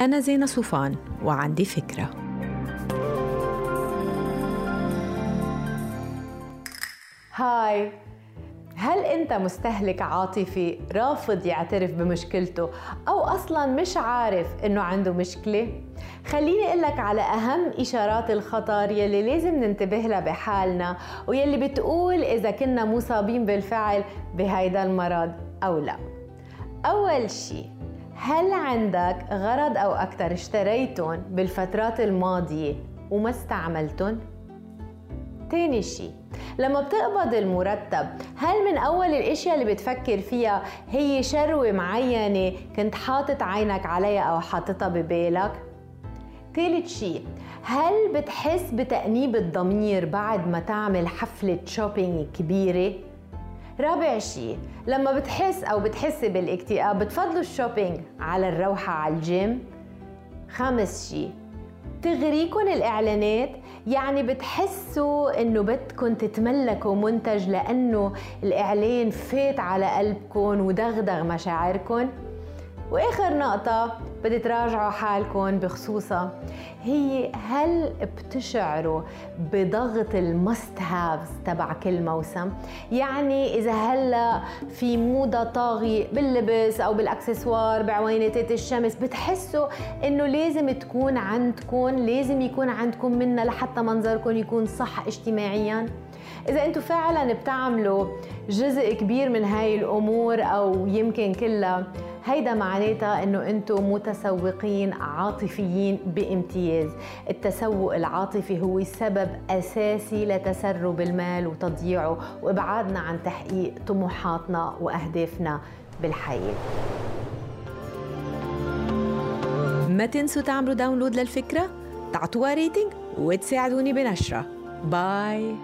أنا زينة صوفان وعندي فكرة. هاي. هل أنت مستهلك عاطفي رافض يعترف بمشكلته أو أصلا مش عارف إنه عنده مشكلة؟ خليني أقول لك على أهم إشارات الخطر يلي لازم ننتبه لها بحالنا ويلي بتقول إذا كنا مصابين بالفعل بهيدا المرض أو لا. أول شيء هل عندك غرض أو أكثر اشتريتهم بالفترات الماضية وما استعملتهم تاني شيء لما بتقبض المرتب هل من أول الأشياء اللي بتفكر فيها هي شروة معينة كنت حاطط عينك عليها أو حاططها ببالك؟ ثالث شيء هل بتحس بتأنيب الضمير بعد ما تعمل حفلة شوبينج كبيرة؟ رابع شيء لما بتحس أو بتحسي بالاكتئاب بتفضلوا ال shopping على الروحة على الجيم؟ خامس شيء تغريكم الإعلانات يعني بتحسوا إنه بدكم تتملكوا منتج لأنه الإعلان فات على قلبكم ودغدغ مشاعركم وآخر نقطة بدي تراجعوا حالكم بخصوصها هي هل بتشعروا بضغط المست هافز تبع كل موسم؟ يعني إذا هلأ في موضة طاغي باللبس أو بالأكسسوار بعوينتات الشمس بتحسوا إنه لازم تكون عندكم لازم يكون عندكم منها لحتى منظركم يكون صح اجتماعيا؟ إذا أنتم فعلا بتعملوا جزء كبير من هاي الأمور أو يمكن كلها هيدا معناتها إنه أنتم متسوقين عاطفيين بامتياز. التسوق العاطفي هو سبب أساسي لتسرب المال وتضييعه وإبعادنا عن تحقيق طموحاتنا وأهدافنا بالحياة. ما تنسوا تعملوا download للفكرة تعطوها rating وتساعدوني بنشرة. باي.